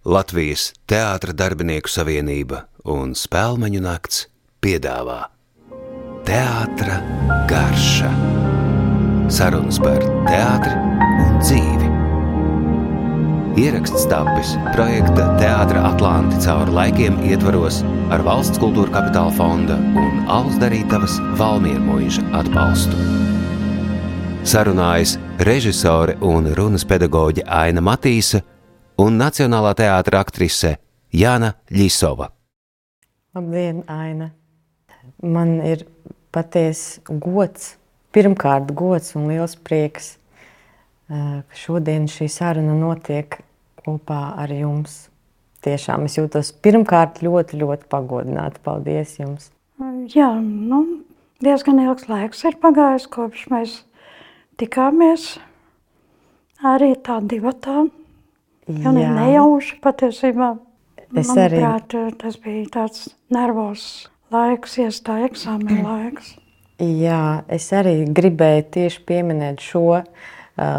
Latvijas Teātra darbinieku savienība un Spēlmeņu nakts piedāvā Teātra garša. Sarunas par teātri un dzīvi. Ieraksts tapis projekta Teātra Atlanti cauri laikiem ietvaros ar valsts kultūra kapitāla fonda un Alus darītavas Valmiermuiža atbalstu. Sarunājas režisore un runas pedagoģe Aina Matīsa un Nacionālā teātra aktrise Jāna Ļisova. Labdien, Aina! Man ir patiesi gods, pirmkārt gods un liels prieks, ka šodien šī saruna notiek kopā ar jums. Tiešām es jūtos pirmkārt ļoti, ļoti pagodināta. Paldies jums! Jā, nu, diezgan ilgs laiks ir pagājis, kopš mēs tikāmies arī tā divatā. Jo ne nejauši patiesībā. Es Manuprāt, arī. tas bija tāds nervos laiks, iestāja eksāmena laiks. Jā, es arī gribēju tieši pieminēt šo,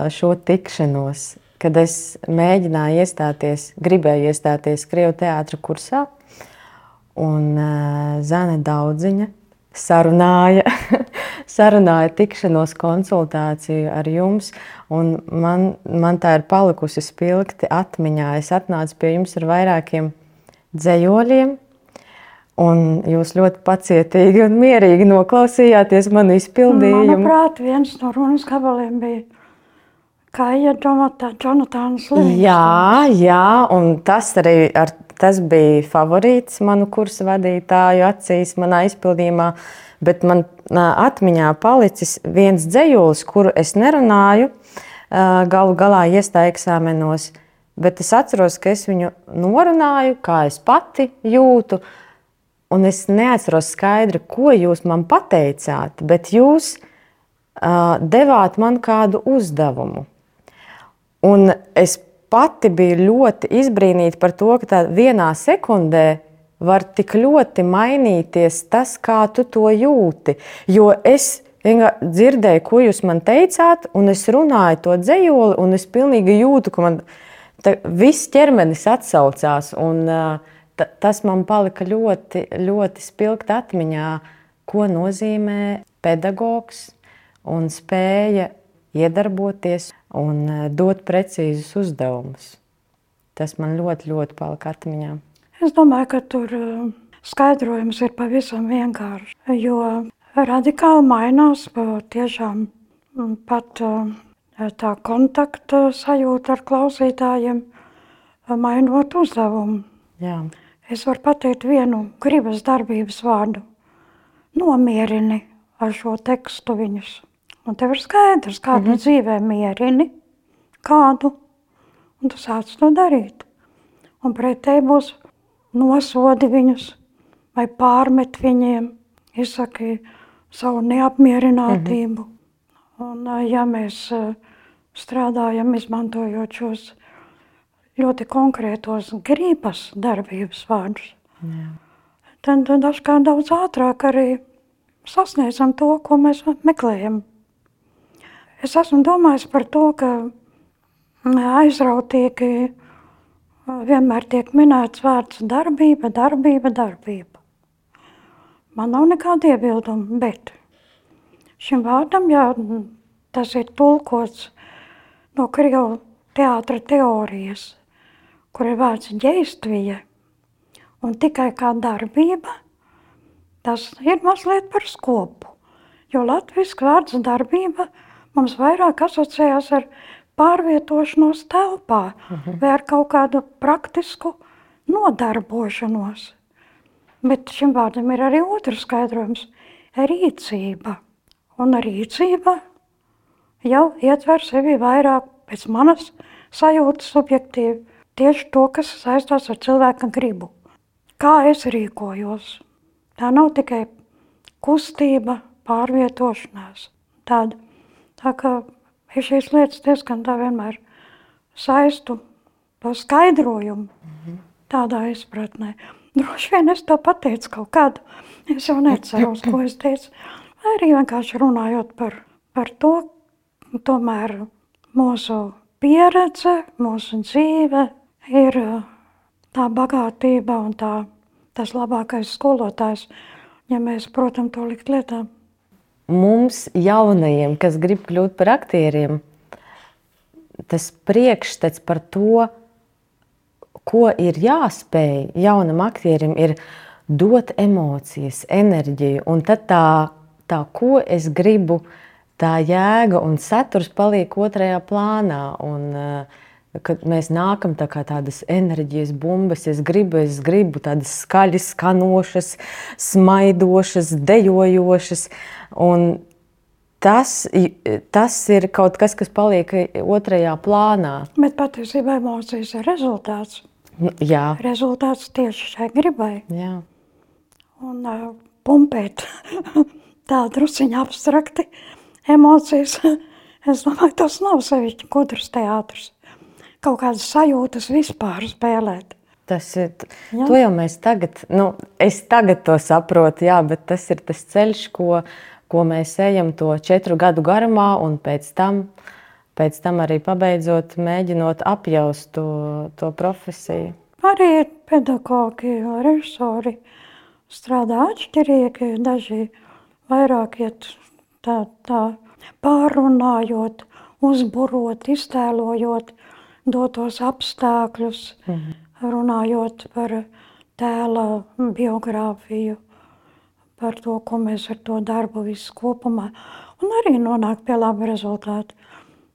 šo tikšanos, kad es mēģināju iestāties, gribēju iestāties Krievu teātra kursā. Un Zana Daudziņa sarunāja, sarunāja tikšanos konsultāciju ar jums. Un man, man tā ir palikusi spilgti atmiņā. Es atnācu pie jums ar vairākiem dzējoļiem, Un jūs ļoti pacietīgi un mierīgi noklausījāties manu izpildījumu. Manuprāt, viens no runas gabaliem bija Kaija Jonatāns Līvs. Jā, jā, un tas arī ar, tas bija favorīts manu kursu vadītāju acīs manā izpildījumā. Bet man atmiņā palicis viens dzējolis, kuru es nerunāju, galu galā iestāju eksāmenos. Bet es atceros, ka es viņu norunāju, kā es pati jūtu. Un es neatceros skaidri, ko jūs man pateicāt, bet jūs uh, devāt man kādu uzdevumu. Un es pati biju ļoti izbrīnīta par to, ka vienā sekundē var tik ļoti mainīties tas, kā tu to jūti. Jo es vienkārši dzirdēju, ko jūs man teicāt, un es runāju to dzējoli, un es pilnīgi jūtu, ka man ta, viss ķermenis atsaucās. Un, ta, tas man palika ļoti, ļoti spilgti atmiņā, ko nozīmē pedagogs un spēja iedarboties un dot precīzus uzdevumus. Tas man ļoti, ļoti palika atmiņā. Es domāju, ka tur uh, skaidrojums ir pavisam vienkāršs, jo radikāli mainās tiešām mm, pat uh, tā kontakta sajūta ar klausītājiem, mainot uzdevumu. Jā. Es varu pateikt vienu gribas darbības vārdu. Nomierini ar šo tekstu viņus. Un tev ir skaidrs, kādu mm -hmm. dzīvē mierini, kādu, un tu sāc to darīt. Un pretēji būs nosodi viņus vai pārmet viņiem, izsaki savu neapmierinātību. Mm -hmm. Un ja mēs strādājam, izmantojot šos ļoti konkrētos gribas darbības vārdus, tad tad dažkārt daudz ātrāk arī sasniedzam to, ko mēs meklējam. Es esmu domājis par to, ka aizrautīgi vienmēr tiek minēts vārds darbība, darbība, darbība. Man nav nekāda iebilduma, bet šim vārdam, ja tas ir tulkots no Krievu teātra teorijas, kur ir vārds ģēstvija, un tikai kā darbība, tas ir mazliet par skopu. Jo latviešu vārds darbība mums vairāk asociējās ar pārvietošanos telpā vai ar kaut kādu praktisku nodarbošanos. Bet šim vārdam ir arī otrs skaidrojums - rīcība. Un rīcība jau ietver sevi vairāk pēc manas sajūtas subjektīvi tieši to, kas saistās ar cilvēka gribu. Kā es rīkojos? Tā nav tikai kustība, pārvietošanās. Tāda, tā kā es šīs lietas diezgan tā vienmēr saistu to skaidrojumu tādā izpratnē. Droši vien es to pateicu kaut kādu, es jau neceros, ko es teicu. Vai arī vienkārši runājot par, par to, tomēr mūsu pieredze, mūsu dzīve ir tā bagātība un tā, tas labākais skolotājs, ja mēs, protams, to likt lietā. Mums, jaunajiem, kas grib kļūt par aktieriem, tas priekšstats par to, ko ir jāspēj jaunam aktierim, ir dot emocijas, enerģiju. Un tad tā, tā ko es gribu, tā jēga un saturs paliek otrajā plānā. Un, uh, kad mēs nākam tā kā tādas enerģijas bumbas, es gribu, es gribu tādas skaļas, skanošas, smaidošas, dejojošas. Un tas, tas ir kaut kas, kas paliek otrajā plānā. Bet patiesībā emocijas ir rezultāts. Nu, jā. Rezultāts tieši šai gribai. Jā. Un uh, pumpēt tā drusciņa abstrakti emocijas, es domāju, tas nav sevišķi gudrs teātrs kaut kādas sajūtas vispār spēlēt. Tas ir. Jā. To jau mēs tagad, nu, es tagad to saprotu, jā, bet tas ir tas ceļš, ko, ko mēs ejam to četru gadu garumā, un pēc tam, pēc tam arī pabeidzot, mēģinot apjaust to, to profesiju. Arī pedagogi, režisori strādā atšķirīgi, daži vairāk iet tā, tā pārunājot, uzburot, iztēlojot, dotos apstākļus, mhm. runājot par tēla biogrāfiju, par to, ko mēs ar to darbu visu kopumā, un arī nonākt pie laba rezultāta.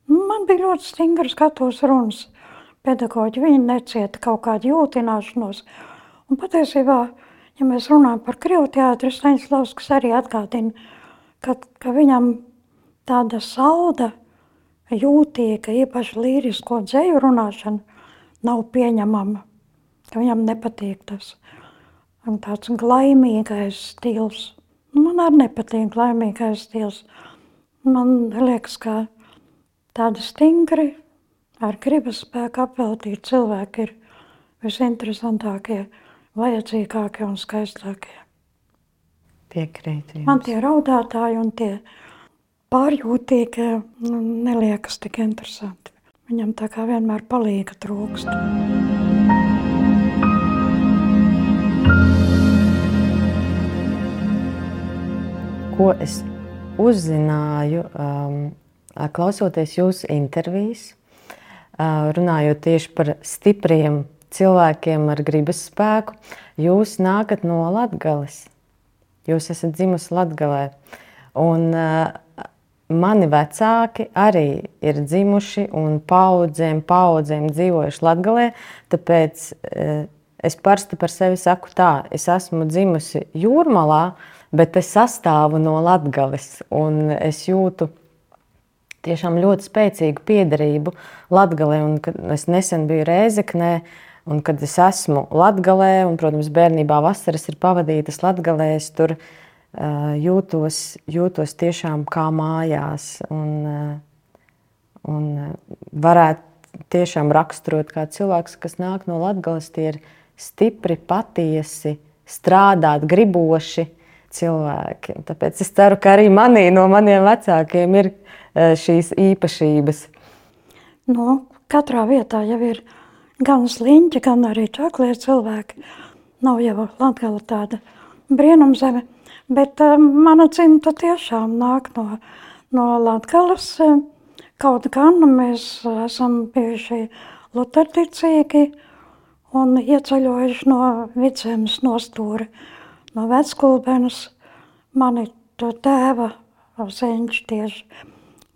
Man bija ļoti stingras skatos runas pedagoģi, viņi necieta kaut kādu jūtināšanos, un patiesībā, ja mēs runājam par Krievu teātri, Staņslavskas arī atgādina, ka, ka viņam tāda sauda, jūtīga, īpaši līrisko dzēju runāšana nav pieņemama, ka viņam nepatīk tas. Tāds glaimīgais stils. Man arī nepatīk glaimīgais stils. Man liekas, ka tādi stingri, ar gribas spēku apveltīti cilvēki ir visinteresantākie, vajadzīgākie un skaistākie. Piekrīt. Man tie raudātāji un tie pārjūtīgi nu, neliekas tik interesanti. Viņam tā kā vienmēr palīga trūkst. Ko es uzzināju, um, klausoties jūsu intervijas, uh, runājot tieši par stipriem cilvēkiem ar gribas spēku, jūs nākat no Latgales. Jūs esat dzimusi Latgalē. Un, uh, Mani vecāki arī ir dzimuši un paudzēm, paudzēm dzīvojuši Latvijā. Tāpēc eh, es parasti par sevi saku, tā, es esmu dzimusi jūrmalā, bet es sastāvu no Latvijas. Es jūtu tiešām ļoti spēcīgu piederību Latvijai. Es nesen biju Rēzeknē, un kad es esmu Latvijā, un, protams, bērnībā vasaras ir pavadītas Latvijā, es tur esmu jūtos, jūtos tiešām kā mājās. Un, eh, un eh, varētu tiešām raksturot kā cilvēks, kas nāk no Latvijas, tie ir stipri, patiesi, strādāt, griboši cilvēki. Tāpēc es ceru, ka arī manī no maniem vecākiem ir šīs īpašības. Nu, katrā vietā jau ir gan sliņķi, gan arī čaklie cilvēki. Nav jau Latvija tāda brīnumzeme. Bet uh, mana dzimta tiešām nāk no, no Latgales. Kaut gan mēs esam bijuši luterticīgi un ieceļojuši no vidzemes nostūra, no veckulbenes, mani to tēva seņš tieši.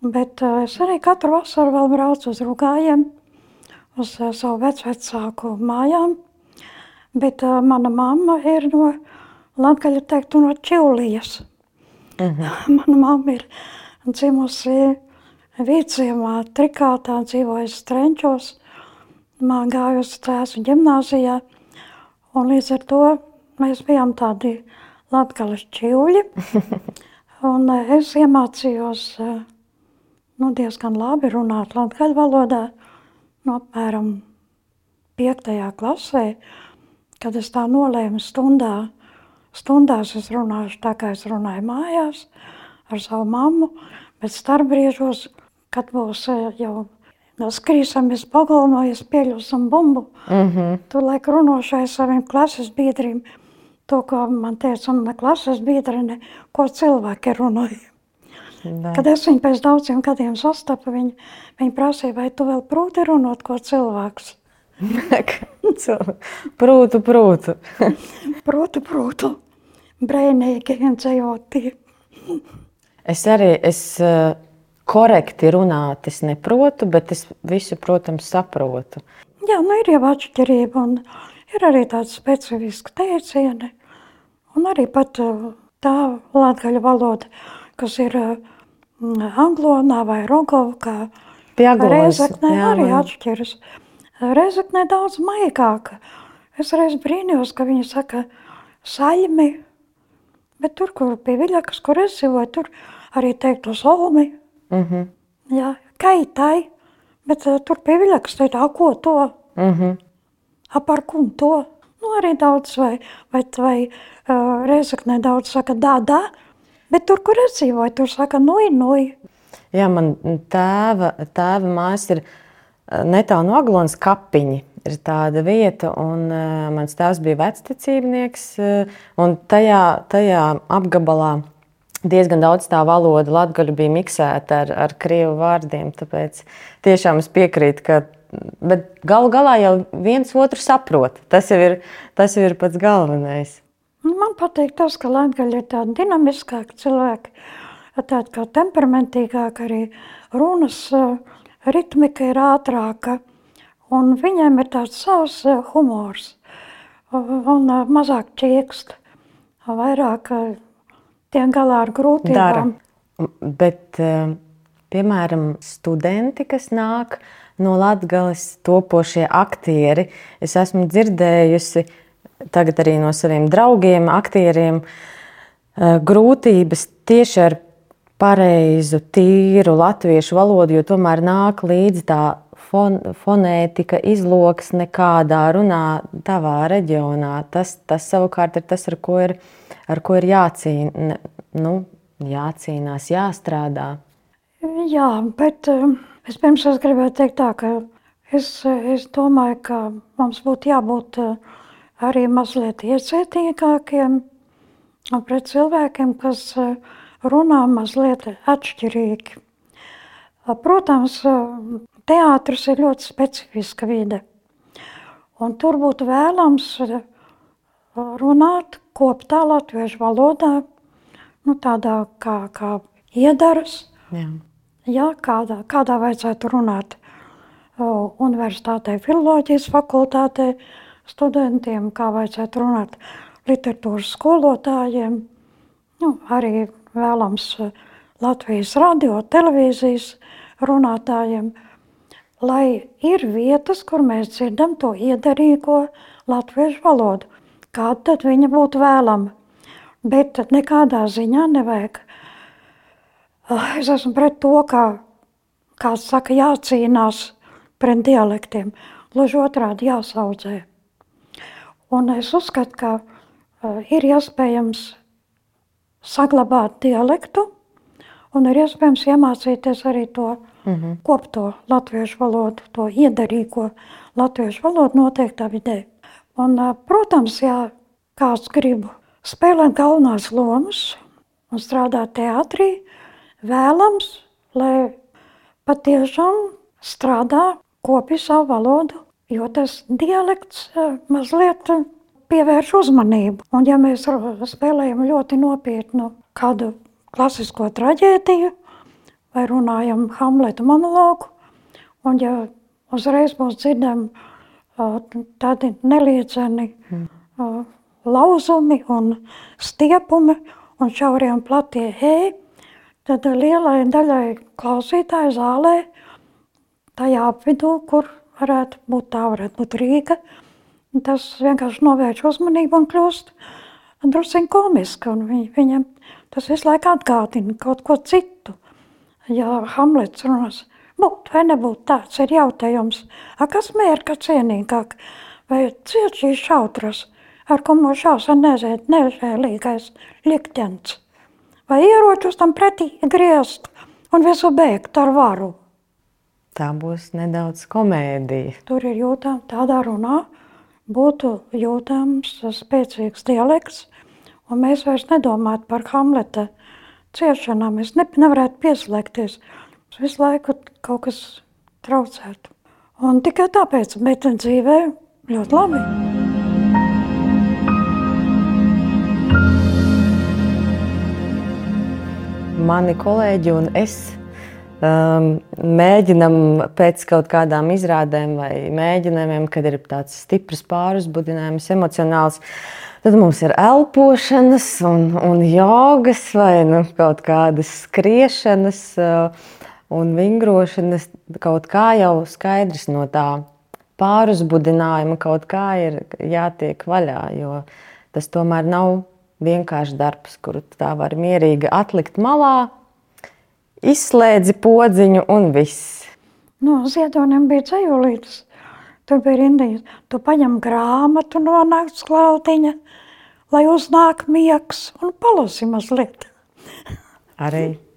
Bet uh, es arī katru vasaru vēl braucu uz rugājiem, uz savu vecvecāku mājām. Bet mana mamma ir no Latgaļa teiktu no Čivlijas. Uh mhm. -huh. Mana mamma ir dzimusi Vīciemā, Trikātā, dzīvojusi Strenčos, man gājusi Cēsu ģimnāzijā, un līdz ar to mēs bijām tādi Latgaļas čivļi, un eh, es iemācījos eh, nu, diezgan labi runāt latgaļu valodā, no apmēram piektajā klasē, kad es tā nolēmu stundā Stundās es runāšu tā, kā es runāju mājās ar savu mammu, bet starpbriežos, kad būs eh, jau skrīsamies pagalmojas, pieļausim bumbu. Mm -hmm. Tu laik runāšai saviem klases biedriem, to, ko man teica, un klases biedrene, ko cilvēki runāja. Da. Kad es viņu pēc daudziem gadiem sastapu, viņa, viņa prasīja, vai tu vēl prūti runāt, ko cilvēks. prūtu, prūtu. prūtu, prūtu. Brēnīgi un dzējoti. es arī, es uh, korekti runāt, es neprotu, bet es visu, protams, saprotu. Jā, nu ir jau atšķirība un ir arī tāds specifiski teicieni. Un arī pat uh, tā latgaļu valoda, kas ir uh, anglonā vai rogovkā, Reizeknē arī man... atšķiras. Reizeknē daudz maigāka. Es reiz brīnījos, ka viņi saka saļmi, bet tur, kur pie Viļakas, kur es dzīvoju, tur arī teiktu solmi. Mm -hmm. Jā, kaitai, bet uh, tur pie Viļakas teikt, a ko to? Mm -hmm. A par kun to? Nu, arī daudz vai, vai, vai uh, Reizeknē daudz saka dā, dā, bet tur, kur es dzīvoju, tur saka nui, nui. Jā, man tēva, tēva mājas ir netālu no Aglonas kapiņi. Ir tāda vieta, un uh, mans tēvs bija vecticībnieks, uh, tajā, tajā apgabalā diezgan daudz tā valoda, latgaļu bija miksēta ar, ar krievu vārdiem. Tāpēc tiešām es piekrītu, ka galu galā jau viens otru saprot. Tas jau ir, tas jau ir pats galvenais. Nu, man patīk tas, ka latgaļi ir tādi dinamiskāki cilvēki, tādi kā temperamentīgāki arī runas eh, ritmika ir ātrāka. Un viņiem ir tāds savs eh, humors un eh, mazāk čiekst, vairāk tiek galā ar grūtībām. Dara. Bet, eh, piemēram, studenti, kas nāk no Latvijas, topošie aktieri, es esmu dzirdējusi tagad arī no saviem draugiem, aktieriem, eh, grūtības tieši ar pareizu, tīru latviešu valodu, jo tomēr nāk līdzi tā fon, fonētika, izloksne, kādā runā tavā reģionā. Tas, tas savukārt ir tas, ar ko ir ar ko ir jācīn, nu, jācīnās, jāstrādā. Jā, bet vispirms es gribēju teikt tā, ka es, es domāju, ka mums būtu jābūt arī mazliet iecietīgākiem pret cilvēkiem, kas runā mazliet atšķirīgi. Protams, teātris ir ļoti specifiska vide, un tur būtu vēlams runāt koptā latviešu valodā, nu, tādā kā, kā iedaras. Jā. Jā, kādā, kādā vajadzētu runāt o, universitātē, filoloģijas fakultātē studentiem, kā vajadzētu runāt literatūras skolotājiem, nu, arī vēlams Latvijas radio, televīzijas runātājiem, lai ir vietas, kur mēs dzirdam to iedarīgo latviešu valodu kāda tad viņa būtu vēlama. Bet nekādā ziņā nevajag. Ah, es esmu pret to, kā kāds saka, jācīnās pret dialektiem. Gluži otrādi jāsaudzē. Un es uzskatu, ka uh, ir iespējams saglabāt dialektu, un ir iespējams iemācīties arī to mm -hmm. kopto latviešu valodu, to iedarīgo latviešu valodu noteiktā vidē. Un, protams, ja kāds grib spēlēt galvenās lomas un strādāt teātrī, vēlams, lai patiešām strādā kopi savu valodu, jo tas dialekts mazliet pievērš uzmanību. Un ja mēs spēlējam ļoti nopietnu kādu klasisko traģēdiju vai runājam Hamleta monologu, un ja uzreiz būs dzirdami tādi neliedzeni mm. lauzumi un stiepumi un šaurie un platie hei, tad lielai daļai klausītāju zālē tajā apvidū, kur varētu būt tā, varētu būt Rīga, tas vienkārši novērš uzmanību un kļūst drusciņ komiski, viņ, viņam tas visu laiku atgādina kaut ko citu. Ja Hamlets runās, Būt vai nebūt tāds ir jautājums. A, kas mērka cienīgāk? Vai ciet šīs šautras, ar ko mums šausa nezēt nežēlīgais liktenis? Vai ieročus tam pretī griezt un visu beigt ar varu? Tā būs nedaudz komēdija. Tur ir jūtama tādā runā, būtu jūtams spēcīgs dialekts, un mēs vairs nedomātu par Hamleta ciešanām. Es ne, nevarētu pieslēgties. Es visu laiku kaut kas traucētu. Un tikai tāpēc, bet dzīvē ļoti labi. Mani kolēģi un es mēģinam pēc kaut kādām izrādēm vai mēģinājumiem, kad ir tāds stiprs pāruzbudinājums, emocionāls. Tad mums ir elpošanas, un, un jogas, vai nu, kaut kādas skriešanas uh, un vingrošanas. Kaut kā jau skaidrs no tā pāruzbudinājuma, kaut kā ir jātiek vaļā. Jo tas tomēr nav vienkāršs darbs, kuru tā var mierīgi atlikt malā, izslēdzi podziņu un viss. No ziedoniem bija dzējolītes. Tur bija rindiņas. Tu paņem grāmatu no nakts klautiņa, lai uznāk miegs un palasi mazliet. Arī.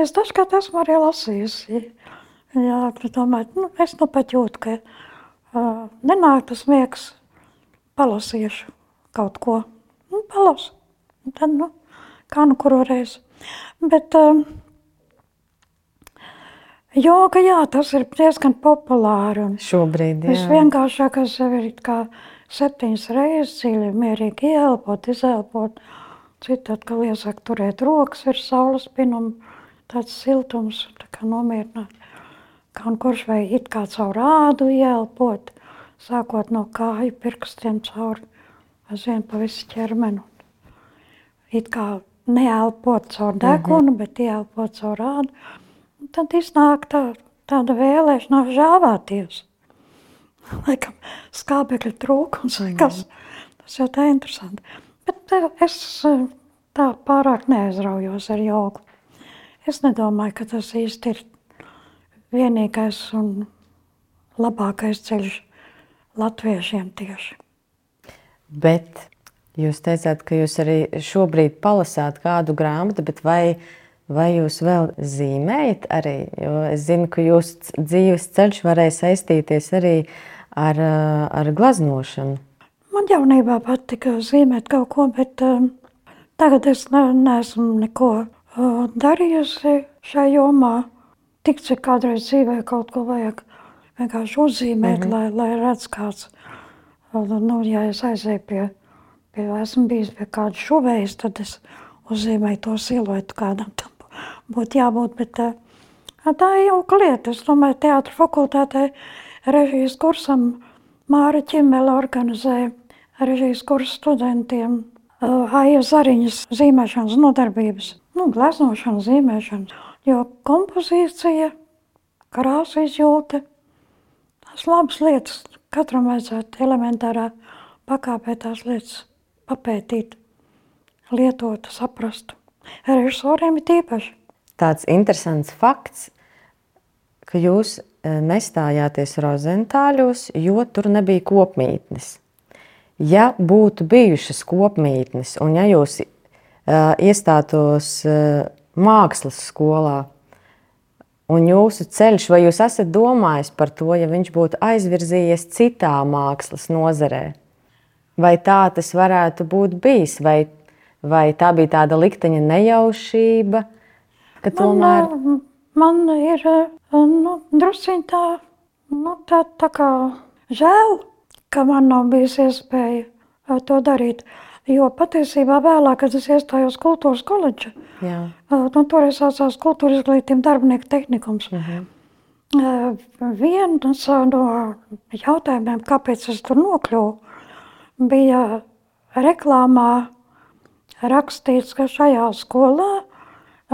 Es dažkārt esmu arī lasījusi. Jā, domāju, nu, es nu pat jūtu, ka uh, nenāk tas miegs, palasīšu kaut ko nu, palasu. Tad, nu, kā nu kuru reizi. Bet um, joga, jā, tas ir diezgan populāri. Šobrīd, jā. visvienkāršākais jau ir kā septiņas reizes dziļi, mierīgi ieelpot, izelpot. Citu atkal iesaka turēt rokas virs saules pinuma, tāds siltums, tā kā nomierināt. Kā un kurš vai it kā caur ādu ieelpot, sākot no kāju pirkstiem cauri aizvien pa visu ķermeni. It kā neelpot caur degunu, mm -hmm. bet ieelpot caur ādu. Tad iznāk tā, tāda vēlēšanās žāvāties. Laikam skābekļa trūkums vai kas. Tas jau tā interesanti. Bet eh, es eh, tā pārāk neaizraujos ar jogu. Es nedomāju, ka tas īsti ir vienīgais un labākais ceļš latviešiem tieši. Bet jūs teicāt, ka jūs arī šobrīd palasāt kādu grāmatu, bet vai, vai jūs vēl zīmējat arī? Jo es zinu, ka jūsu dzīves ceļš varēja saistīties arī ar, ar glaznošanu. Man jaunībā patika zīmēt kaut ko, bet um, tagad es ne, neesmu neko uh, darījusi šajā jomā. Tik cik kādreiz dzīvē kaut ko vajag vienkārši uzzīmēt, mm -hmm. lai, lai redz kāds Nu, ja es aizēju pie, pie, esmu bijis pie kāda šuvējas, tad es uzzīmēju to siluetu, kādam tam būtu jābūt. Bet, tā ir jauka lieta. Es domāju, teātra fakultātē režijas kursam Māra Čimela organizēja režijas kursu studentiem Aija Zariņas zīmēšanas nodarbības, nu, gleznošana, zīmēšana, jo kompozīcija, krāsa izjūta, tās labas lietas, Katram vajadzētu elementārā pakāpē tās lietas papētīt, lietot, saprast. Režisoriem ir tīpaši. Tāds interesants fakts, ka jūs eh, nestājāties Rozentāļos, jo tur nebija kopmītnes. Ja būtu bijušas kopmītnes, un ja jūs uh, iestātos uh, mākslas skolā, Un jūsu ceļš, vai jūs esat domājis par to, ja viņš būtu aizvirzījies citā mākslas nozarē? Vai tā tas varētu būt bijis, vai, vai tā bija tāda likteņa nejaušība? Tomēr... Man, man ir nu, drusciņ tā, nu, tā, tā kā žēl, ka man nav bijis iespēja to darīt. Jo patiesībā vēlāk, kad es iestājos kultūras koledžā, nu, toreiz saucās kultūras izglītības darbinieku tehnikums. Uh -huh. Viens no jautājumiem, kāpēc es tur nokļuvu, bija reklāmā rakstīts, ka šajā skolā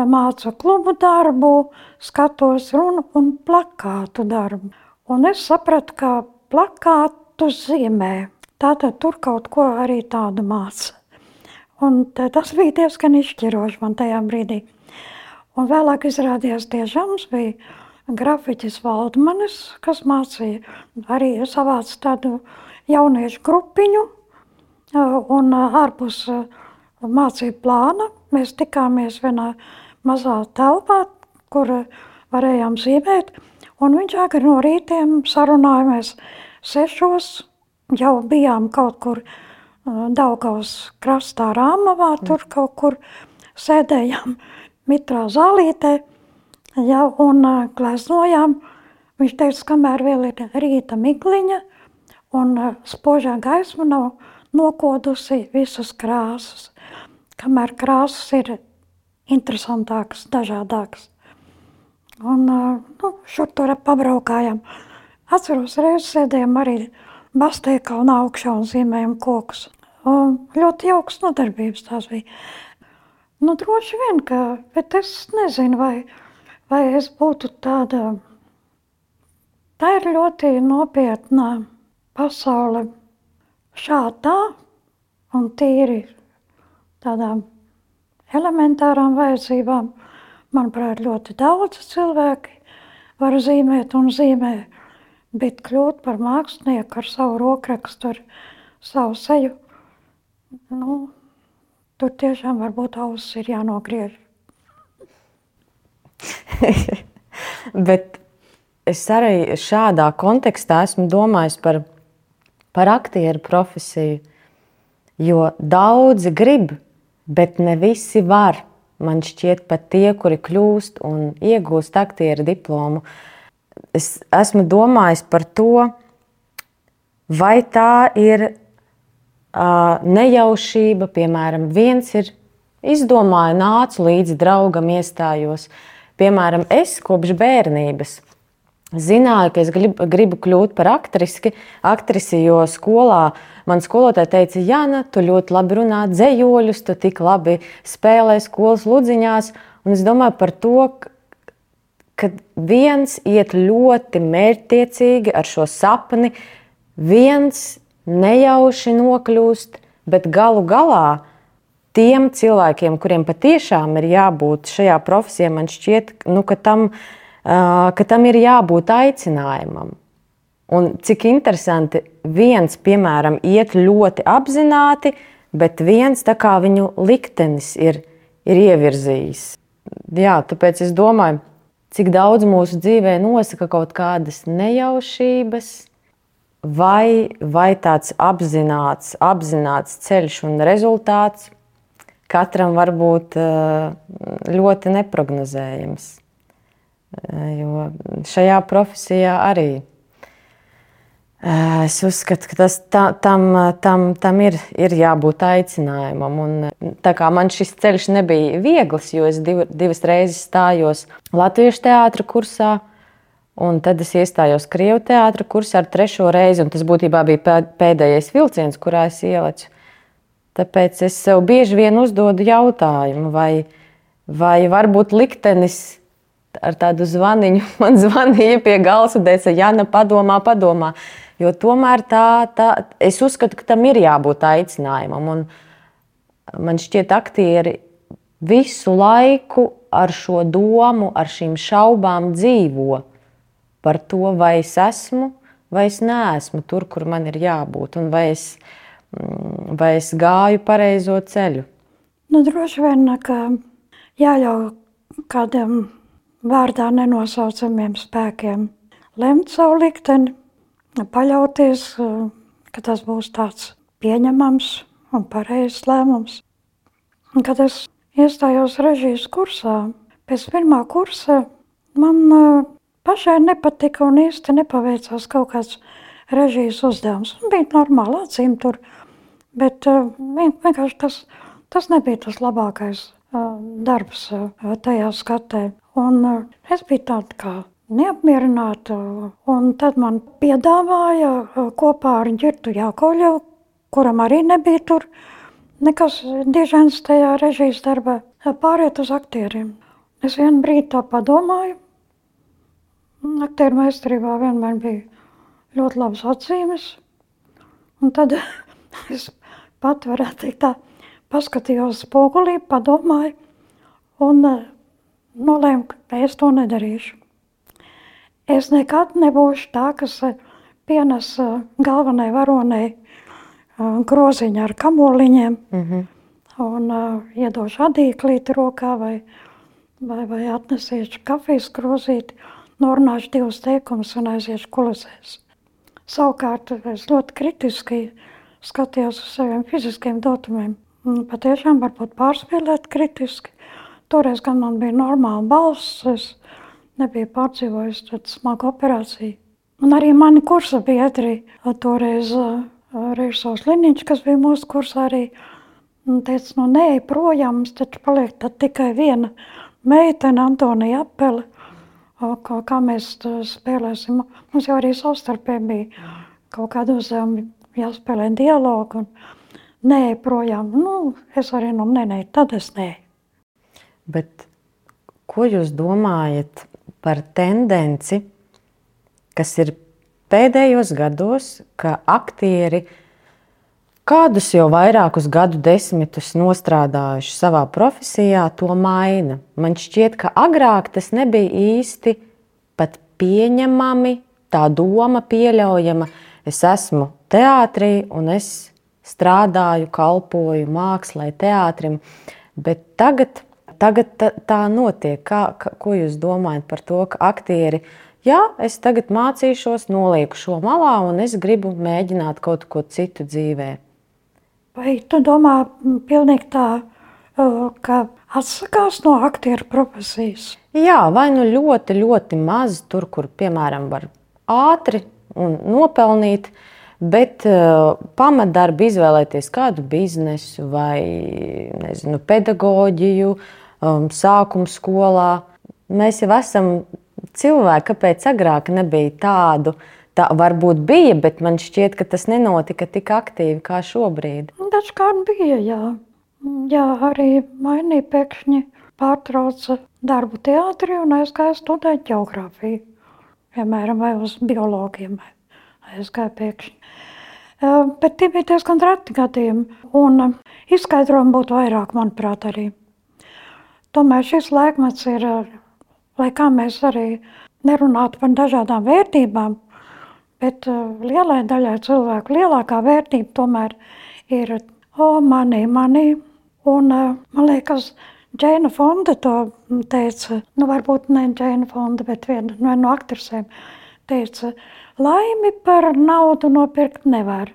māca klubu darbu, skatos runu un plakātu darbu. Un es sapratu, ka plakātu zīmē Tātad tur kaut ko arī tādu māca. Un tas bija diezgan izšķiroši man tajā brīdī. Un vēlāk izrādījās tiešām mums bija grafiķis Valdmanis, kas mācīja arī savāc tādu jauniešu grupiņu un ārpus mācību plāna. Mēs tikāmies vienā mazā telpā, kur varējām zīmēt. Un viņš agri no rītiem sarunājamies sešos, jau bijām kaut kur uh, Daugavas krastā Rāmavā, tur kaut kur sēdējām mitrā zālītē, ja, un uh, gleznojām. Viņš teica, kamēr vēl ir rīta migliņa un spožā gaisma nav nokodusi visas krāsas, kamēr krāsas ir interesantākas, dažādākas. Un uh, nu, šur tur pabraukājām. Atceros, reizes sēdējām arī Bastēkalnā augšā un zīmējām kokus. Un ļoti jauks nodarbības tās bija. Nu, droši vien, ka, bet es nezinu, vai, vai es būtu tāda, tā ir ļoti nopietna pasaule šādā un tīri tādām elementārām vajadzībām. Manuprāt, ļoti daudz cilvēki var zīmēt un zīmē, bet kļūt par mākslinieku ar savu rokrakstu, ar savu seju, nu, Tur tiešām varbūt ausis ir jānogriež. Bet es arī šādā kontekstā esmu domājis par, par aktieru profesiju. Jo daudzi grib, bet ne visi var. Man šķiet, pat tie, kuri kļūst un iegūst aktieru diplomu, es esmu domājis par to, vai tā ir nejaušība, piemēram, viens ir izdomājis, nācu līdzi draugam, iestājos. Piemēram, es kopš bērnības zināju, ka es gribu, gribu kļūt par aktrisi, aktrisi, jo skolā man skolotāja teica, Jāna, tu ļoti labi runā dzējoļus, tu tik labi spēlē skolas ludziņās. Un es domāju par to, ka viens iet ļoti mērķtiecīgi ar šo sapni, viens nejauši nokļūst, bet galu galā tiem cilvēkiem, kuriem patiešām ir jābūt šajā profesijā, man šķiet, nu, ka, tam, ka tam ir jābūt aicinājumam. Un cik interesanti, viens, piemēram, iet ļoti apzināti, bet viens tā kā viņu liktenis ir, ir ievirzījis. Jā, tāpēc es domāju, cik daudz mūsu dzīvē nosaka kaut kādas nejaušības, vai, vai tāds apzināts, apzināts ceļš un rezultāts katram var būt ļoti neparedzējams. Eh, jo šajā profesijā arī eh, es uzskatu, ka tas, ta, tam, tam, tam ir, ir jābūt aicinājumam. Un, tā kā man šis ceļš nebija viegls, jo es div, divas reizes stājos Latvijas teātris kursā, Un tad es iestājos Krievijas teātris kursā ar trešo reizi, un tas būtībā bija pēdējais vilciens, kurā es ielicu. Tāpēc es sev bieži vien uzdodu jautājumu, vai, vai varbūt liktenis ar tādu zvaniņu man zvanīja pie galda un teica, Jāna, padomā, padomā. Jo tomēr tā, tā, es uzskatu, ka tam ir jābūt aicinājumam. Un man šķiet, aktieri visu laiku ar šo domu, ar šīm šaubām dzīvo par to, vai es esmu vai es neesmu tur, kur man ir jābūt, un vai es, mm, vai es gāju pareizo ceļu. Nu, droši vien, ka jāļauj kādam vārdā nenosaucamiem spēkiem lemt savu likteni, paļauties, ka tas būs tāds pieņemams un pareizs lēmums. Un, kad es iestājos režijas kursā, pēc pirmā kursa man Pašai nepatika un īsti nepaveicās kaut kāds režijas uzdevums. Bija normāli acīm tur, bet uh, vienkārši tas, tas nebija tas labākais darbs tajā skatē. Un es biju tāda kā neapmierināta, un tad man piedāvāja kopā ar Girtu Jākoļevu, kuram arī nebija tur nekas dižens tajā režijas darbā, pāriet uz aktieriem. Es vienu brīdi tā padomāju, Aktieru meistarībā vienmēr bija ļoti labas atzīmes. Un tad es pat varētu teikt tā, paskatījos spogulī, padomāju un nolēmu, ka es to nedarīšu. Es nekad nebūšu tā, kas eh, pienes eh, galvenai varonei groziņu ar kamoliņiem mm -hmm. un uh, iedošu adīklīti rokā vai, vai, vai atnesīšu kafijas grozīti. norunāšu divus teikumus un aiziešu kulisēs. Savukārt es ļoti kritiski skatījos uz saviem fiziskiem datumiem. Patiešām varbūt pārspīlēt kritiski. Toreiz gan man bija normāla balss, es nebiju pārdzīvojis tādu smagu operāciju. Un arī mani kursa biedri, toreiz režisors Liniņš, kas bija mūsu kursā arī, teica, nu nē, projām, mums taču paliek tikai viena meitene, Antonija Apele, kā, kā mēs spēlēsim. Mums jau arī savstarpēji bija kaut kādi uzdevumi jāspēlē dialogu. Un, nē, projām, nu, es arī nu, nē, nē, tad es nē. Bet ko jūs domājat par tendenci, kas ir pēdējos gados, ka aktieri kādus jau vairākus gadu desmitus nostrādājuši savā profesijā, to maina. Man šķiet, ka agrāk tas nebija īsti pat pieņemami, tā doma pieļaujama. Es esmu teātrī un es strādāju, kalpoju mākslā, teātrim, bet tagad tagad tā, notiek. Kā, ko jūs domājat par to, ka aktieri, jā, es tagad mācīšos, nolieku šo malā un es gribu mēģināt kaut ko citu dzīvē? Vai tu domā pilnīgi tā, ka atsakās no aktieru profesijas? Jā, vai nu ļoti, ļoti maz tur, kur, piemēram, var ātri un nopelnīt, uh, Bet uh, pamatdarbu izvēlēties kādu biznesu vai nezinu, pedagoģiju, um, sākuma skolā. Mēs jau esam cilvēki, kāpēc agrāk nebija tādu. Tā varbūt bija, bet man šķiet, ka tas nenotika tik aktīvi kā šobrīd. Dažkārt bija, jā. jā arī mainīja pēkšņi pārtrauca darbu teātrī un aizgāja studēt geogrāfiju. Piemēram, vai uz biologiem aizgāja pēkšņi. Bet tie bija diezgan reti gadījumi, un izskaidrojumi būtu vairāk, manuprāt, arī. Tomēr šis laikmets ir, lai kā mēs arī nerunātu par dažādām vērtībām, bet lielai daļai cilvēku lielākā vērtība tomēr ir o, manī, manī. Un man liekas, Džēna Fonda to teica, nu varbūt ne Džēna Fonda, bet viena no aktrisēm teica, Laimi par naudu nopirkt nevar,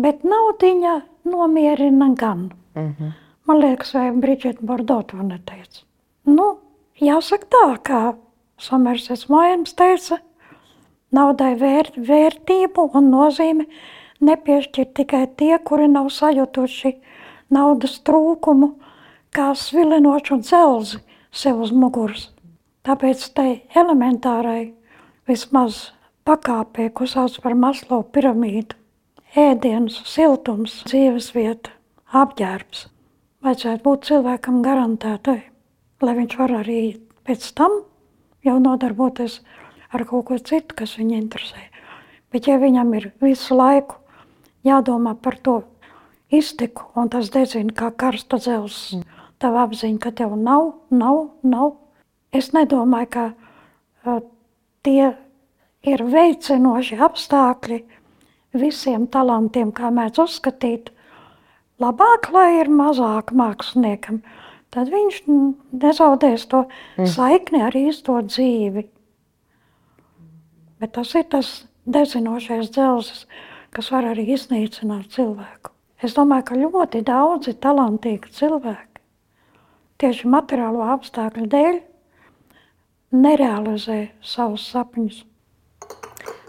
bet naudiņa nomierina gan. Uh mhm. Man liekas, vai Brigita Bordo to neteica. Nu, jāsaka tā, kā Somersets Mojams teica, naudai vēr, vērtību un nozīmi nepiešķir tikai tie, kuri nav sajutuši naudas trūkumu, kā svilinošu dzelzi sev uz muguras. Tāpēc tai elementārai vismaz pakāpē, ko sauc par Maslow piramīdu. Ēdiens, siltums, dzīvesvieta, apģērbs. Vajadzētu būt cilvēkam garantētai, lai viņš var arī pēc tam jau nodarboties ar kaut ko citu, kas viņu interesē. Bet ja viņam ir visu laiku jādomā par to iztiku, un tas dedzina kā karsta dzels, mm. tev apziņa, ka tev nav, nav, nav. Es nedomāju, ka uh, tie ir veicinoši apstākļi visiem talantiem, kā mēdz uzskatīt. Labāk, lai ir mazāk māksliniekam, tad viņš nezaudēs to mm. saikni ar īsto dzīvi. Bet tas ir tas dedzinošais dzelzs, kas var arī iznīcināt cilvēku. Es domāju, ka ļoti daudzi talantīgi cilvēki tieši materiālo apstākļu dēļ nerealizē savus sapņus.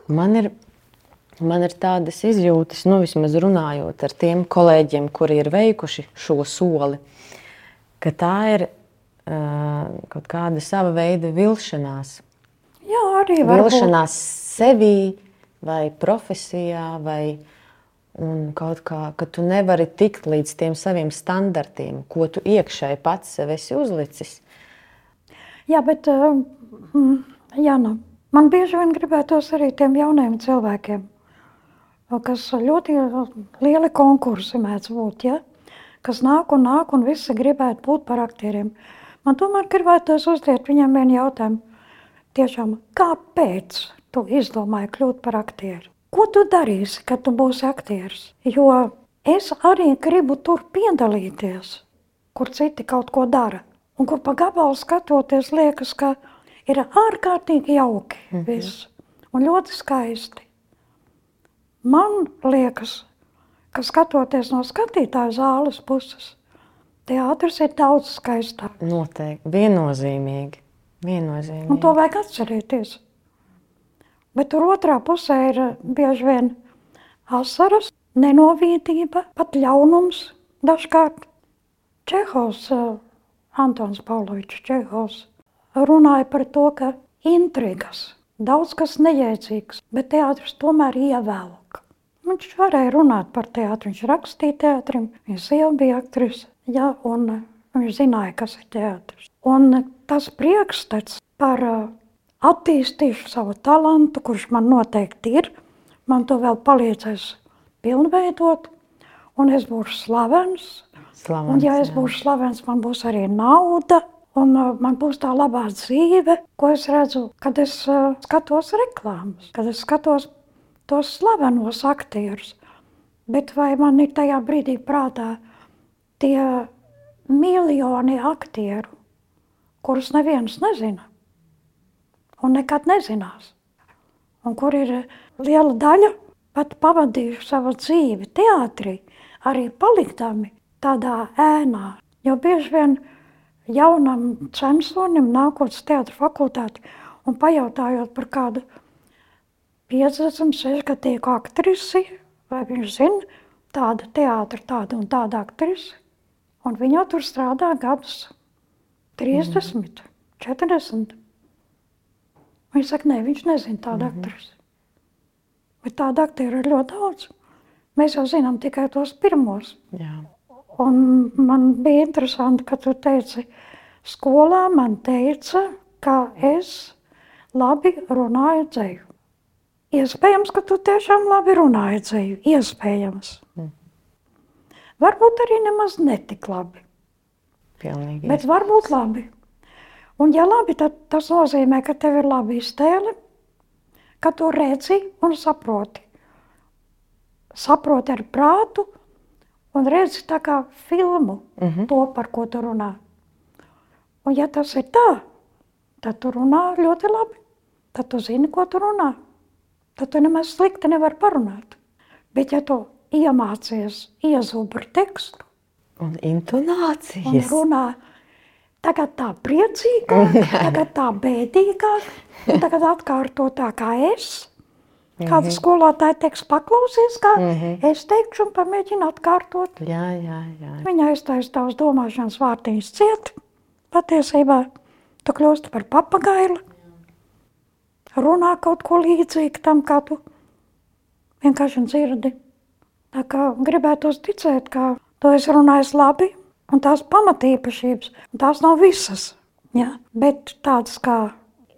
Man ir, man ir tādas izjūtas, nu, vismaz runājot ar tiem kolēģiem, kuri ir veikuši šo soli, ka tā ir uh, kaut kāda sava veida vilšanās. Jā, arī varbūt. vilšanās sevī vai profesijā, vai kaut kā, ka tu nevari tikt līdz tiem saviem standartiem, ko tu iekšēji pats sev esi uzlicis. Jā, bet uh, jā, nu, Man bieži vien gribētos arī tiem jauniem cilvēkiem, kas ļoti lieli konkursi mēdz būt, ja? kas nāk un nāk un visi gribētu būt par aktieriem. Man tomēr gribētos uzdot viņam vienu jautājumu. Tiešām, kāpēc tu izdomāji kļūt par aktieru? Ko tu darīsi, kad tu būsi aktieris? Jo es arī gribu tur piedalīties, kur citi kaut ko dara. Un kur pa gabalu skatoties, liekas, ka ir ārkārtīgi jauki. -hmm. Viss. Un ļoti skaisti. Man liekas, ka skatoties no skatītāja zāles puses, teātris ir daudz skaistāks. Noteikti, viennozīmīgi. viennozīmīgi. Un to vajag atcerēties. Bet tur otrā pusē ir bieži vien asaras, nenovītība, pat ļaunums dažkārt. Čehovs, uh, Antons Pavlovičs Čehovs runāja par to, ka intrigas, daudz kas nejēdzīgs, bet teātris tomēr ievelk. Viņš varēja runāt par teātru, viņš rakstīja teātrim, viņa sieva bija aktrise, ja, un viņš zināja, kas ir teātris. Un tas priekšstats par attīstīšu savu talantu, kurš man noteikti ir, man to vēl palīdzēs pilnveidot, un es būšu slavens. Slavens, un ja es būšu slavens, man būs arī nauda, un uh, man būs tā labā dzīve, ko es redzu, kad es uh, skatos reklāmas, kad es skatos tos slavenos aktierus. Bet vai man ir tajā brīdī prātā tie miljoni aktieru, kurus neviens nezina un nekad nezinās, un kur ir liela daļa pat pavadījuši savu dzīvi teātrī, arī paliktami tādā ēnā. Jo bieži vien jaunam censonim nākot uz teātra fakultāti un pajautājot par kādu 50, 60 aktrisi, vai viņš zina tādu teātru, tādu un tādu aktrisi, un viņa tur strādā gadus 30, mm. 40. Viņš saka, nē, viņš nezina tādu mm -hmm. aktrisi. Bet tādu aktieru ir ļoti daudz. Mēs jau zinām tikai tos pirmos. Jā. Un man bija interesanti, ka tu teici, skolā man teica, ka es labi runāju dzēju. Iespējams, ka tu tiešām labi runāji dzēju. Iespējams. Mm. Varbūt arī nemaz netik labi, Pilnīgi. bet varbūt labi. Un ja labi, tad tas nozīmē, ka tev ir laba iztēle, ka tu redzi un saproti. Saproti ar prātu un redzi tā kā filmu mm -hmm. to, par ko tu runā. Un ja tas ir tā, tad tu runā ļoti labi. Tad tu zini, ko tu runā. Tad tu nemaz slikti nevar parunāt. Bet ja tu iemācies iezubri tekstu Un un intonācijas. runā tagad tā priecīgāk, tagad tā bēdīgāk, un tagad atkārto tā kā es. Kāda skolotāja teiks, paklausies, kā es teikšu, un pamēģina atkārtot. Jā, jā, jā. Viņa aiztaisa tavas domāšanas vārtiņas ciet. Patiesībā tu kļūsti par papagailu. Runā kaut ko līdzīgu tam, kā tu vienkārši dzirdi. Tā kā gribētos ticēt, ka tu esi runājis labi, un tās pamatīpašības, un tās nav visas. Ja? Bet tādas kā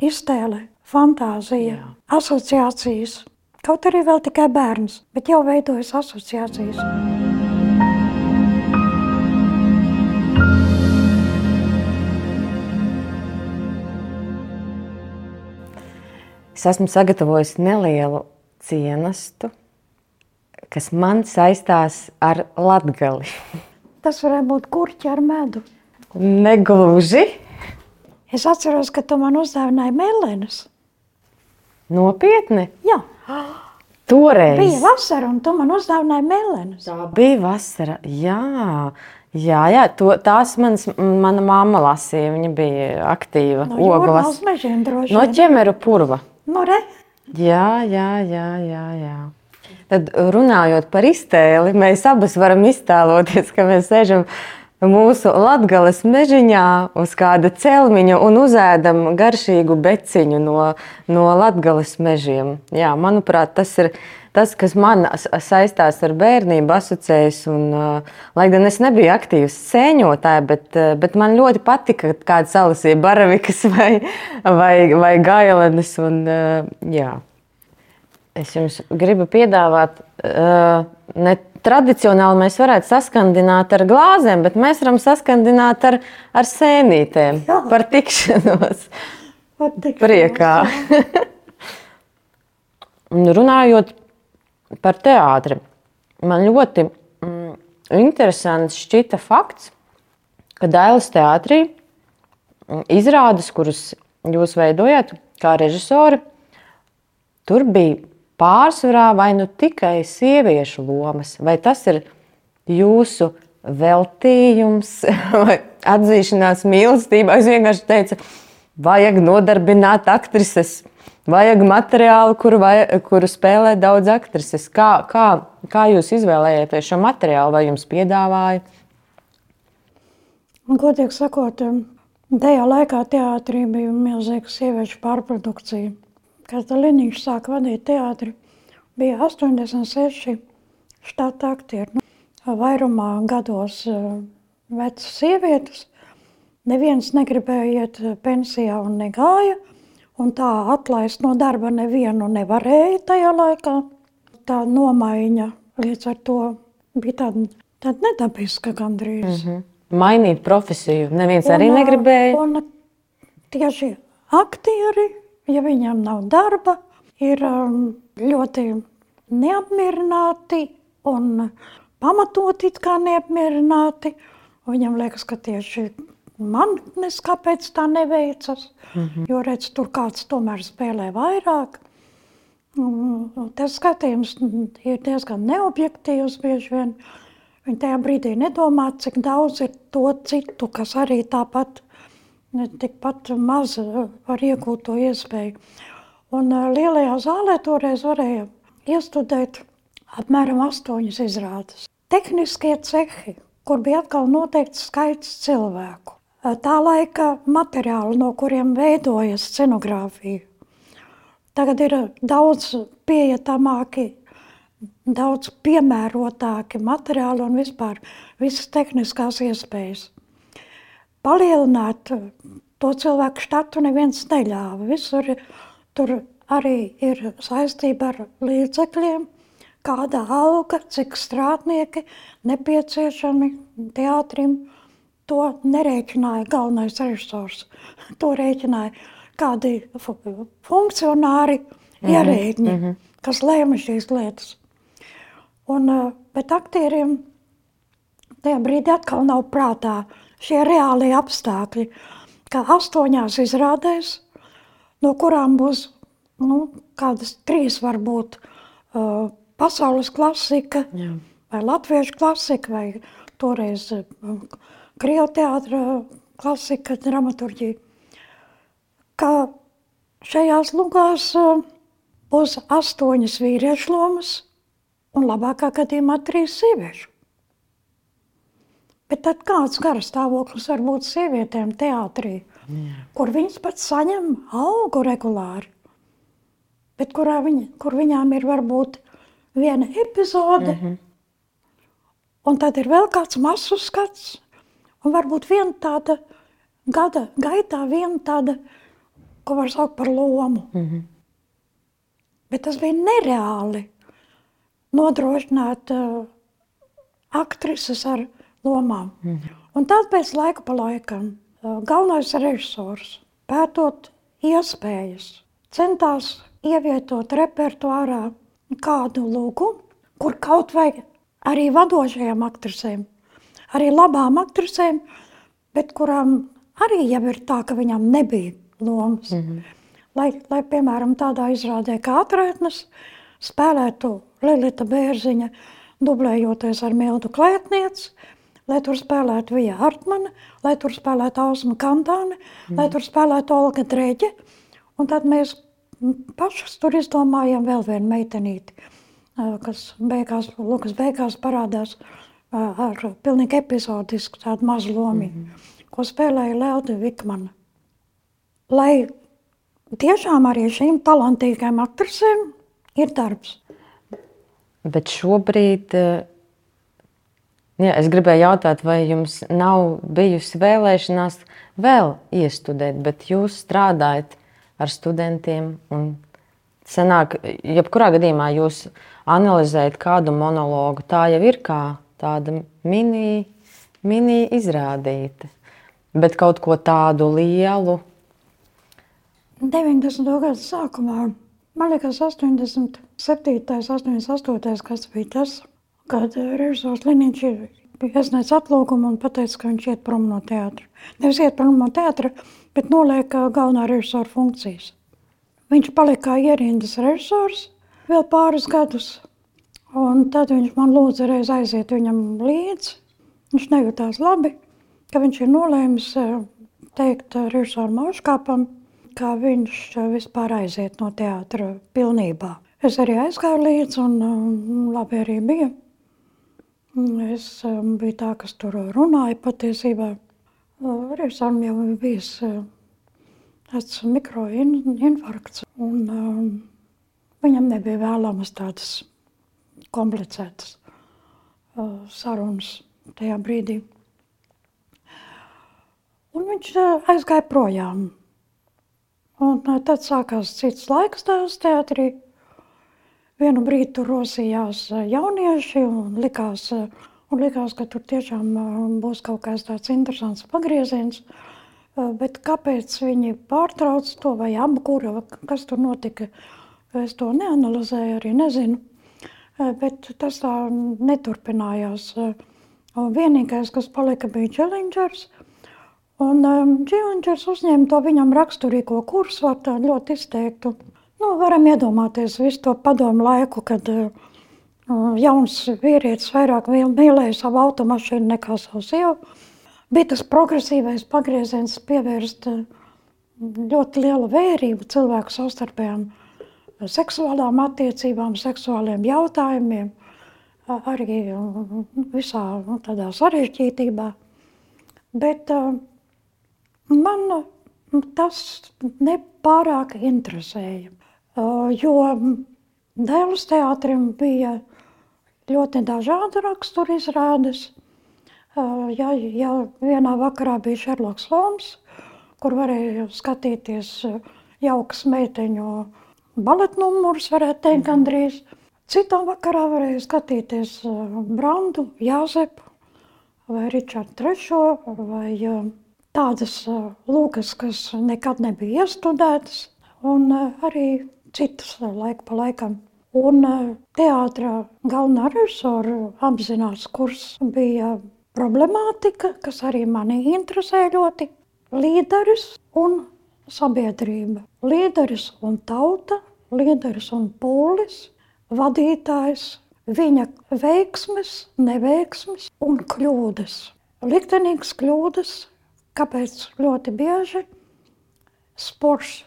iztēle, fantāzija, Jā. asociācijas. Kaut arī vēl tikai bērns, bet jau veidojas asociācijas. Es esmu sagatavojis nelielu cienastu, kas man saistās ar latgali. Tas varētu būt kurķi ar medu. Negluži. Es atceros, ka tu man uzdāvināji mēlēnus. Nopietni. Jā, Toreiz. bija vasara, un tu man uzdāvināji mēlēnus. Tā bija vasara. Jā, jā, jā to, tās manas, mana mamma lasīja. Viņa bija aktīva. No droši No ķemeru purva. Nu, re, Jā, jā, jā, jā, jā. Tad runājot par iztēli, mēs abas varam iztēloties, ka mēs sēžam mūsu latgales mežiņā uz kāda celmiņa un uzēdam garšīgu beciņu no, no latgales mežiem. Jā, manuprāt, tas ir tas, kas man saistās ar bērnību, asociējas. Un, lai gan es nebiju aktīvs sēņotājs, bet, bet man ļoti patika, kāds salasīja baravikas vai, vai, vai gailenes. Un, jā. Es jums gribu piedāvāt, ne tradicionāli mēs varētu saskandināt ar glāzēm, bet mēs varam saskandināt ar, ar sēnītēm Jā. par tikšanos patīk. priekā. Un Runājot par teātri, man ļoti mm, interesants šķita fakts, ka Dailas teātrī mm, izrādes, kuras jūs veidojat kā režisori, tur bija pārsvarā vai nu tikai sieviešu lomas, vai tas ir jūsu veltījums vai atzīšanās mīlestībā. Es vienkārši teicu, vajag nodarbināt aktrises, vajag materiālu, kuru, vai, kuru spēlē daudz aktrises. Kā, kā, kā jūs izvēlējāties šo materiālu, vai jums piedāvāja? Godīgi sakot, tajā laikā teātrī bija milzīga sieviešu pārprodukcija. Kad Liniņš sāka vadīt teātri, bija 86 štata aktieri. Nu, vairumā gados vecas sievietes, neviens negribēja iet pensijā un negāja, un tā atlaist no darba nevienu nevarēja tajā laikā. Tā nomaiņa līdz ar to bija tāda, tāda nedabiska gandrīz. Mm -hmm. Mainīt profesiju neviens un, arī negribēja. Un tieši aktieri, ja viņam nav darba, ir ļoti neapmierināti un pamatoti kā neapmierināti. Viņam liekas, ka tieši man neskāpēc tā neveicas, mm -hmm. jo redz, tur kāds tomēr spēlē vairāk. Tas skatījums ir diezgan neobjektīvs bieži vien. Viņi tajā brīdī nedomā, cik daudz ir to citu, kas arī tāpat tikpat maz var iegūt to iespēju. Un lielajā zālē toreiz varēja iestudēt apmēram astoņas izrādes. Tehniskie cehi, kur bija atkal noteikts skaits cilvēku. Tā laika materiāli, no kuriem veidojas scenogrāfija. Tagad ir daudz pieejamāki, daudz piemērotāki materiāli un vispār visas tehniskās iespējas. Palielināt to cilvēku štatu neviens neļāva. Visur tur arī ir saistība ar līdzekļiem, kāda alga, cik strādnieki nepieciešami teātrim. To nerēķināja galvenais režisors. To rēķināja kādi funkcionāri, mm -hmm. ierēģi, mm -hmm. kas lēma šīs lietas. Un, eh, bet aktieriem tajā brīdī atkal nav prātā šie reālie apstākļi, ka astoņās izrādēs, no kurām būs nu, kādas trīs varbūt uh, pasaules klasika, Jā. vai latviešu klasika, vai toreiz um, krievu teātra klasika, dramaturģija. Ka šajās lugās um, būs astoņas vīriešu lomas un labākā gadījumā trīs sieviešu. Bet tad kāds gara stāvoklis var būt sievietēm teātrī, Jā. kur viņas pats saņem algu regulāri, bet kurā viņa, kur viņām ir varbūt viena epizode, mm -hmm. un tad ir vēl kāds masu skats, un varbūt viena tāda gada gaitā, viena tāda, ko var saukt par lomu. Mm -hmm. Bet tas bija nereāli nodrošināt uh, aktrises ar lomām. Mm -hmm. Un tad pēc laika pa laikam uh, galvenais režisors, pētot iespējas, centās ievietot repertuārā kādu lūgumu, kur kaut vai arī vadošajām aktrisēm, arī labām aktrisēm, bet kurām arī jau ir tā, ka viņām nebija lomas. Mm -hmm. lai, lai, piemēram, tādā izrādē kā atraitnes spēlētu Lilita Bērziņa, dublējoties ar Mildu Klētnieci, lai tur spēlētu Vija Hartmana, lai tur spēlētu Ausma Kantāne, mm. lai tur spēlētu Olga Dreģe, un tad mēs pašas tur izdomājām vēl vienu meitenīti, kas beigās, Lukas beigās parādās ar pilnīgi epizodisku tādu mazu lomiņu, mm -hmm. ko spēlēja Lelde Vikmana. Lai tiešām arī šīm talantīgām aktrisēm ir darbs. Bet šobrīd Jā, es gribēju jautāt, vai jums nav bijusi vēlēšanās vēl iestudēt, bet jūs strādājat ar studentiem. Senāk, jebkurā gadījumā jūs analizējat kādu monologu, tā jau ir kā tāda mini, mini izrādīta. Bet kaut ko tādu lielu. 90. gada sākumā, man liekas, 87. 88. kas bija tas, kad režisors Liniņš iesniedz atlūgumu un pateica, ka viņš iet prom no teātra. Nevis iet prom no teātra, bet noliek galvenā režisora funkcijas. Viņš palika kā ierindas režisors vēl pāris gadus, un tad viņš man lūdza reiz aiziet viņam līdzi. Viņš nejūtās labi, ka viņš ir nolēmis teikt režisoram Mauškāpam, ka viņš vispār aiziet no teātra pilnībā. Es arī aizgāju līdzi un labi arī bija. Es biju tā, kas tur runāja patiesībā. Režisoram jau bijis tāds mikroinfarkts un viņam nebija vēlamas tādas komplicētas uh, sarunas tajā brīdī. Un viņš aizgāja projām. Un tad sākās cits laiks tās teātrī. Vienu brīdi tur rosījās jaunieši un likās, un likās, ka tur tiešām būs kaut kāds tāds interesants pagrieziens. Bet kāpēc viņi pārtrauc to vai apkura, kas tur notika, es to neanalizēju, arī nezinu. Bet tas tā neturpinājās. Un vienīgais, kas palika, bija Challengers – Un um, Džilingers uzņēma to viņam raksturīgo kursu ar tādu ļoti izteiktu. Nu, varam iedomāties visu to padomu laiku, kad jauns vīrietis vairāk mīlēja savu automašīnu nekā savu sievu. Bija tas progresīvais pagrieziens pievērst ļoti lielu vērību cilvēku savstarpējām seksuālām attiecībām, seksuāliem jautājumiem, arī visā nu, tādā sarežģītībā. Bet uh, Man tas nepārāk interesēja, jo Dēls teātrim bija ļoti dažādi rakstura izrādes. Ja, ja vienā vakarā bija Šerloks Holms, kur varēja skatīties jaukas meiteņu baletnumurus, varētu teikt gandrīz. Citā vakarā varēja skatīties Brandu, Jāzepu vai Ričardu Trešo vai tādas lūgas, kas nekad nebija iestudētas, un arī citas laika pa laikam. Un teātrā galvenā režisora apzinās, kurs bija problemātika, kas arī mani interesē ļoti. Līderis un sabiedrība. Līderis un tauta, līderis un pūlis, vadītājs, viņa veiksmes, neveiksmes un kļūdas. Liktenīgas kļūdas, Kāpēc ļoti bieži sports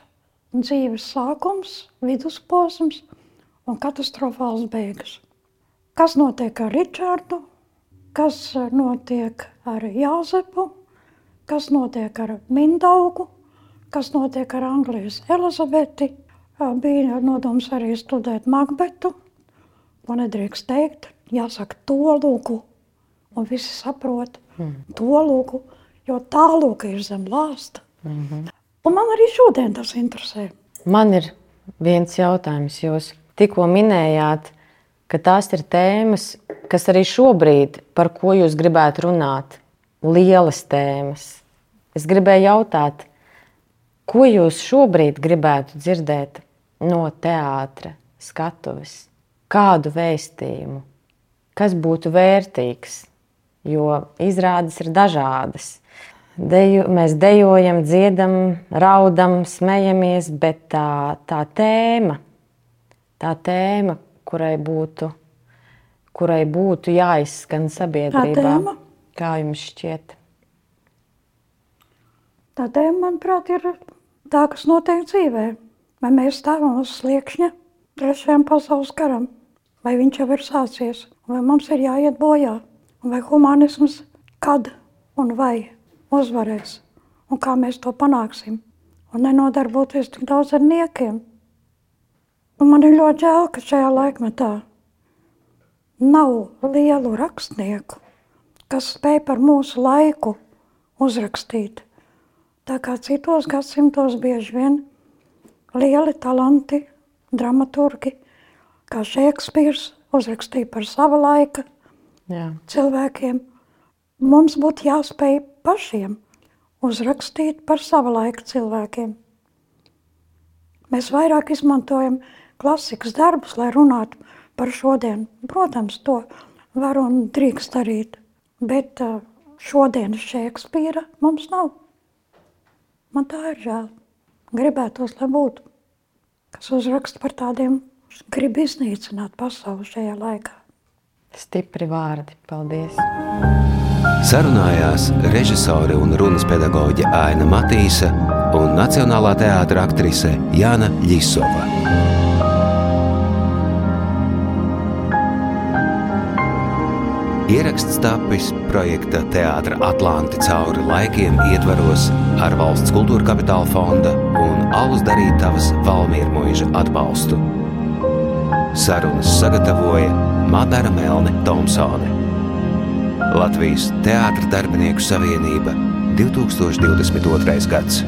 dzīves sākums, vidusposms un katastrofāls beigas? Kas notiek ar Ričārdu, kas notiek ar Jāzepu, kas notiek ar Mindaugu, kas notiek ar Anglijas Elizabeti. Bija nodoms arī studēt Makbetu, ko nedrīkst teikt, jāsaka to lūgu, un visi saprot mm. to lūgu jo tālāk ir zem lāsta. Mm -hmm. Un man arī šodien tas interesē. Man ir viens jautājums. Jūs tikko minējāt, ka tās ir tēmas, kas arī šobrīd, par ko jūs gribētu runāt, lielas tēmas. Es gribēju jautāt, ko jūs šobrīd gribētu dzirdēt no teātra skatuves? Kādu vēstījumu, kas būtu vērtīgs? Jo izrādes ir dažādas. Deju, mēs dejojam, dziedam, raudam, smejamies, bet tā, tā tēma, tā tēma, kurai būtu, kurai būtu jāizskan sabiedrībā, kā jums šķiet? Tā tēma, manuprāt, ir tā, kas notiek dzīvē. Vai mēs stāvam uz sliekšņa trešajam pasaules karam, vai viņš jau ir sācies, vai mums ir jāiet bojā, vai humanisms kad un vai uzvarēs un kā mēs to panāksim. Un nenodarboties tik daudz ar niekiem. Un man ir ļoti žēl, ka šajā laikmetā nav lielu rakstnieku, kas spēj par mūsu laiku uzrakstīt. Tā kā citos gadsimtos bieži vien lieli talanti, dramaturgi, kā Šekspīrs uzrakstīja par sava laika Jā. cilvēkiem. Mums būtu jāspēj pašiem uzrakstīt par sava laika cilvēkiem. Mēs vairāk izmantojam klasikas darbus, lai runātu par šodienu. Protams, to var un drīkst darīt. Bet uh, šodienas Šekspīra mums nav. Man tā ir žēl. Gribētos, lai būtu, kas uzraksta par tādiem, kas grib iznīcināt pasauli šajā laikā. Stipri vārdi. Paldies! Sarunājās režisore un runas pedagoģe Aina Matīsa un Nacionālā teātra aktrise Jāna Ļisova. Ieraksts tapis projekta Teātra Atlanti cauri laikiem ietvaros ar valsts kultūra kapitāla fonda un Alus darītavas Valmiermuiža atbalstu. Sarunas sagatavoja Madara Melne Tomsone. Latvijas Teātra darbinieku savienība 2022. gads.